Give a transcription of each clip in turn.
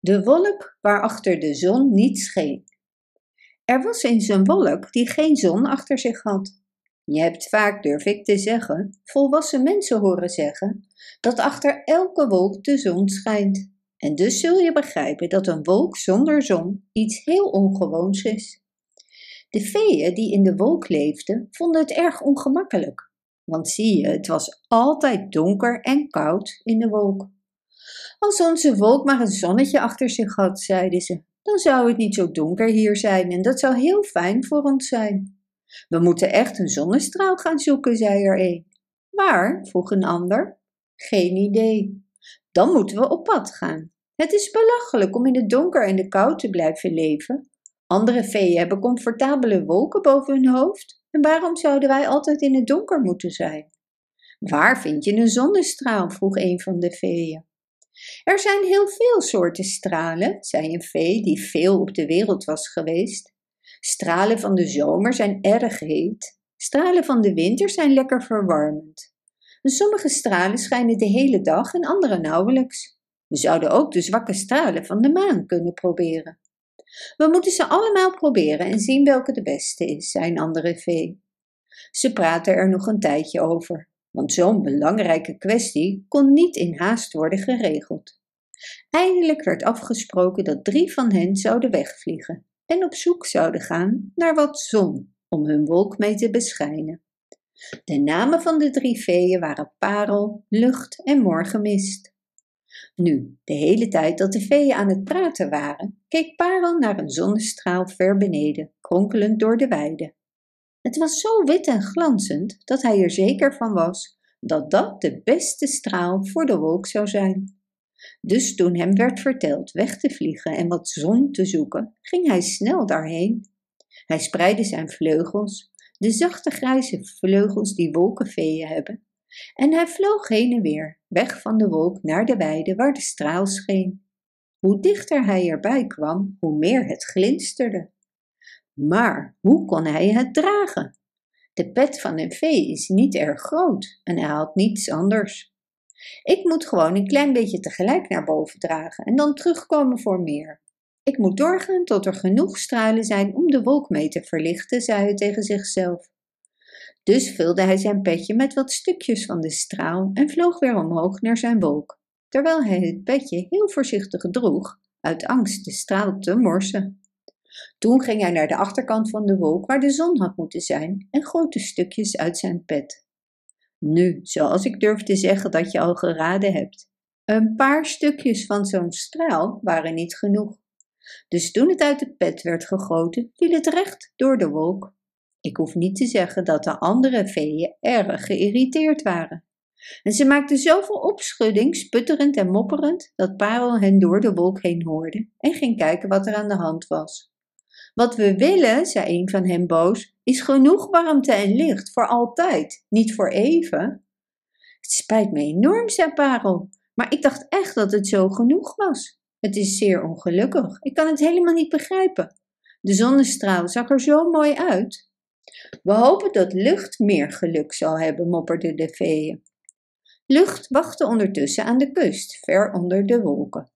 De wolk waarachter de zon niet scheen. Er was eens een wolk die geen zon achter zich had. Je hebt vaak, durf ik te zeggen, volwassen mensen horen zeggen dat achter elke wolk de zon schijnt. En dus zul je begrijpen dat een wolk zonder zon iets heel ongewoons is. De feeën die in de wolk leefden, vonden het erg ongemakkelijk. Want zie je, het was altijd donker en koud in de wolk. Als onze wolk maar een zonnetje achter zich had, zeiden ze, dan zou het niet zo donker hier zijn en dat zou heel fijn voor ons zijn. We moeten echt een zonnestraal gaan zoeken, zei er een. Waar? vroeg een ander. Geen idee. Dan moeten we op pad gaan. Het is belachelijk om in het donker en de kou te blijven leven. Andere veeën hebben comfortabele wolken boven hun hoofd. En waarom zouden wij altijd in het donker moeten zijn? Waar vind je een zonnestraal? vroeg een van de veeën. Er zijn heel veel soorten stralen, zei een vee die veel op de wereld was geweest. Stralen van de zomer zijn erg heet. Stralen van de winter zijn lekker verwarmend. sommige stralen schijnen de hele dag en andere nauwelijks. We zouden ook de zwakke stralen van de maan kunnen proberen. We moeten ze allemaal proberen en zien welke de beste is, zei een andere vee. Ze praten er nog een tijdje over want zo'n belangrijke kwestie kon niet in haast worden geregeld. Eindelijk werd afgesproken dat drie van hen zouden wegvliegen en op zoek zouden gaan naar wat zon om hun wolk mee te beschijnen. De namen van de drie veeën waren Parel, Lucht en Morgenmist. Nu, de hele tijd dat de veeën aan het praten waren, keek Parel naar een zonnestraal ver beneden, kronkelend door de weide. Het was zo wit en glanzend dat hij er zeker van was dat dat de beste straal voor de wolk zou zijn. Dus toen hem werd verteld weg te vliegen en wat zon te zoeken, ging hij snel daarheen. Hij spreidde zijn vleugels, de zachte grijze vleugels die wolkenveeën hebben, en hij vloog heen en weer, weg van de wolk naar de weide waar de straal scheen. Hoe dichter hij erbij kwam, hoe meer het glinsterde. Maar hoe kon hij het dragen? De pet van een vee is niet erg groot en hij had niets anders. Ik moet gewoon een klein beetje tegelijk naar boven dragen en dan terugkomen voor meer. Ik moet doorgaan tot er genoeg stralen zijn om de wolk mee te verlichten, zei hij tegen zichzelf. Dus vulde hij zijn petje met wat stukjes van de straal en vloog weer omhoog naar zijn wolk, terwijl hij het petje heel voorzichtig droeg, uit angst de straal te morsen. Toen ging hij naar de achterkant van de wolk waar de zon had moeten zijn en goot de stukjes uit zijn pet. Nu, zoals ik durf te zeggen dat je al geraden hebt, een paar stukjes van zo'n straal waren niet genoeg. Dus toen het uit de pet werd gegoten, viel het recht door de wolk. Ik hoef niet te zeggen dat de andere veeën erg geïrriteerd waren. En ze maakten zoveel opschudding, sputterend en mopperend, dat Parel hen door de wolk heen hoorde en ging kijken wat er aan de hand was. Wat we willen, zei een van hen boos, is genoeg warmte en licht voor altijd, niet voor even. Het spijt me enorm, zei Parel, maar ik dacht echt dat het zo genoeg was. Het is zeer ongelukkig. Ik kan het helemaal niet begrijpen. De zonnestraal zag er zo mooi uit. We hopen dat lucht meer geluk zal hebben, mopperde de veeën. Lucht wachtte ondertussen aan de kust, ver onder de wolken.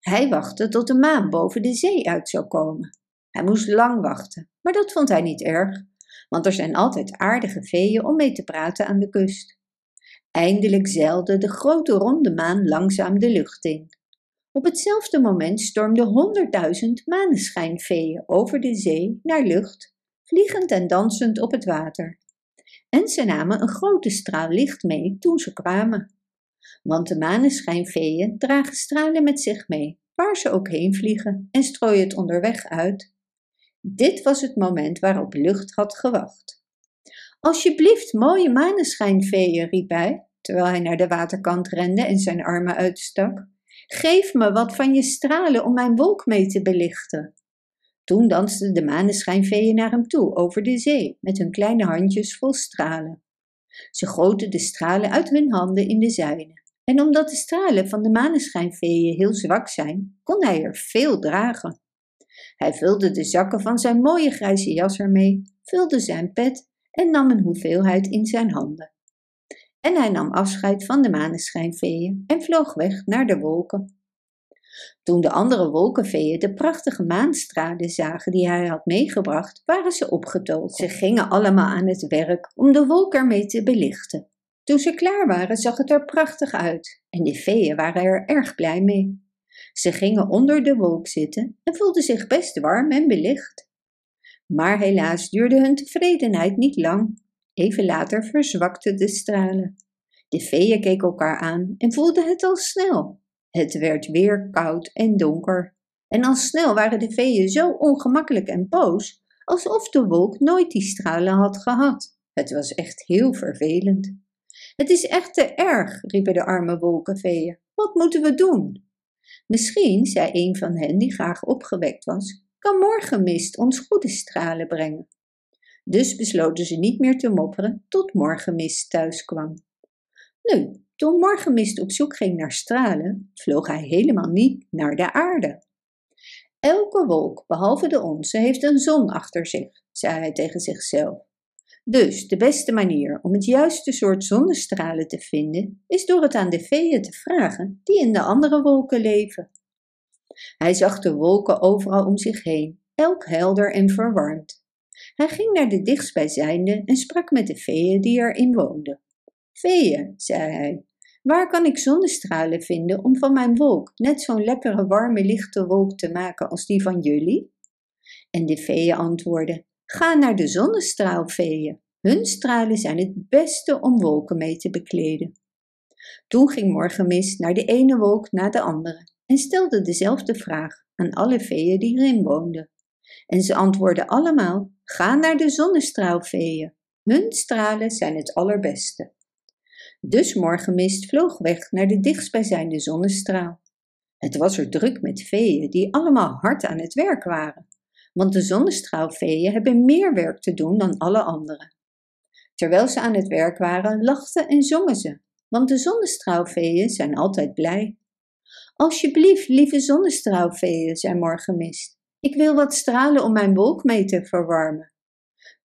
Hij wachtte tot de maan boven de zee uit zou komen. Hij moest lang wachten, maar dat vond hij niet erg, want er zijn altijd aardige veeën om mee te praten aan de kust. Eindelijk zeilde de grote ronde maan langzaam de lucht in. Op hetzelfde moment stormden honderdduizend maneschijnveeën over de zee naar lucht, vliegend en dansend op het water. En ze namen een grote straal licht mee toen ze kwamen. Want de maneschijnveeën dragen stralen met zich mee, waar ze ook heen vliegen, en strooien het onderweg uit. Dit was het moment waarop Lucht had gewacht. Alsjeblieft, mooie maneschijnveeën, riep hij, terwijl hij naar de waterkant rende en zijn armen uitstak. Geef me wat van je stralen om mijn wolk mee te belichten. Toen dansten de maneschijnveeën naar hem toe over de zee met hun kleine handjes vol stralen. Ze goten de stralen uit hun handen in de zijne. En omdat de stralen van de maneschijnveeën heel zwak zijn, kon hij er veel dragen. Hij vulde de zakken van zijn mooie grijze jas ermee, vulde zijn pet en nam een hoeveelheid in zijn handen. En hij nam afscheid van de maneschijnveeën en vloog weg naar de wolken. Toen de andere wolkenveeën de prachtige maanstralen zagen die hij had meegebracht, waren ze opgetogen. Ze gingen allemaal aan het werk om de wolk ermee te belichten. Toen ze klaar waren, zag het er prachtig uit en de veeën waren er erg blij mee. Ze gingen onder de wolk zitten en voelden zich best warm en belicht. Maar helaas duurde hun tevredenheid niet lang. Even later verzwakten de stralen. De veeën keken elkaar aan en voelden het al snel. Het werd weer koud en donker. En al snel waren de veeën zo ongemakkelijk en boos, alsof de wolk nooit die stralen had gehad. Het was echt heel vervelend. Het is echt te erg, riepen de arme wolkenveeën. Wat moeten we doen? Misschien, zei een van hen die graag opgewekt was, kan morgenmist ons goede stralen brengen. Dus besloten ze niet meer te mopperen tot morgenmist thuis kwam. Nu, toen morgenmist op zoek ging naar stralen, vloog hij helemaal niet naar de aarde. Elke wolk, behalve de onze, heeft een zon achter zich, zei hij tegen zichzelf. Dus de beste manier om het juiste soort zonnestralen te vinden, is door het aan de veeën te vragen die in de andere wolken leven. Hij zag de wolken overal om zich heen, elk helder en verwarmd. Hij ging naar de dichtstbijzijnde en sprak met de veeën die erin woonden. Veeën, zei hij, waar kan ik zonnestralen vinden om van mijn wolk net zo'n lekkere warme lichte wolk te maken als die van jullie? En de veeën antwoordden, Ga naar de zonnestraalveeën. Hun stralen zijn het beste om wolken mee te bekleden. Toen ging Morgenmist naar de ene wolk na de andere en stelde dezelfde vraag aan alle veeën die erin woonden. En ze antwoordden allemaal: Ga naar de zonnestraalveeën. Hun stralen zijn het allerbeste. Dus Morgenmist vloog weg naar de dichtstbijzijnde zonnestraal. Het was er druk met veeën die allemaal hard aan het werk waren want de zonnestraalveeën hebben meer werk te doen dan alle anderen. Terwijl ze aan het werk waren, lachten en zongen ze, want de zonnestraalveeën zijn altijd blij. Alsjeblieft, lieve zonnestraalveeën, zei Morgenmist, ik wil wat stralen om mijn wolk mee te verwarmen.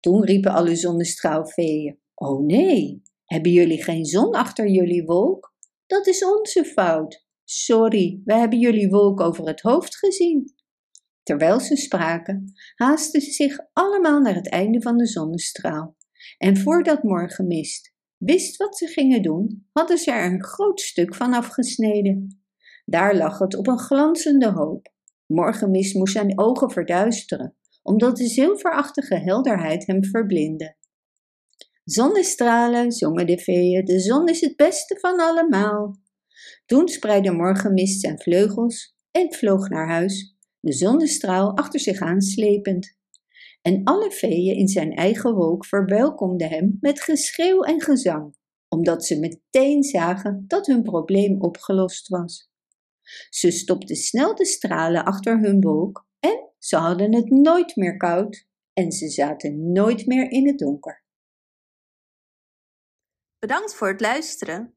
Toen riepen alle zonnestraalveeën, oh nee, hebben jullie geen zon achter jullie wolk? Dat is onze fout. Sorry, we hebben jullie wolk over het hoofd gezien. Terwijl ze spraken, haasten ze zich allemaal naar het einde van de zonnestraal. En voordat morgenmist wist wat ze gingen doen, hadden ze er een groot stuk van afgesneden. Daar lag het op een glanzende hoop. Morgenmist moest zijn ogen verduisteren, omdat de zilverachtige helderheid hem verblindde. Zonnestralen, zongen de veeën, de zon is het beste van allemaal. Toen spreidde morgenmist zijn vleugels en vloog naar huis de zonnestraal achter zich aanslepend. En alle veeën in zijn eigen wolk verwelkomden hem met geschreeuw en gezang, omdat ze meteen zagen dat hun probleem opgelost was. Ze stopten snel de stralen achter hun wolk en ze hadden het nooit meer koud en ze zaten nooit meer in het donker. Bedankt voor het luisteren.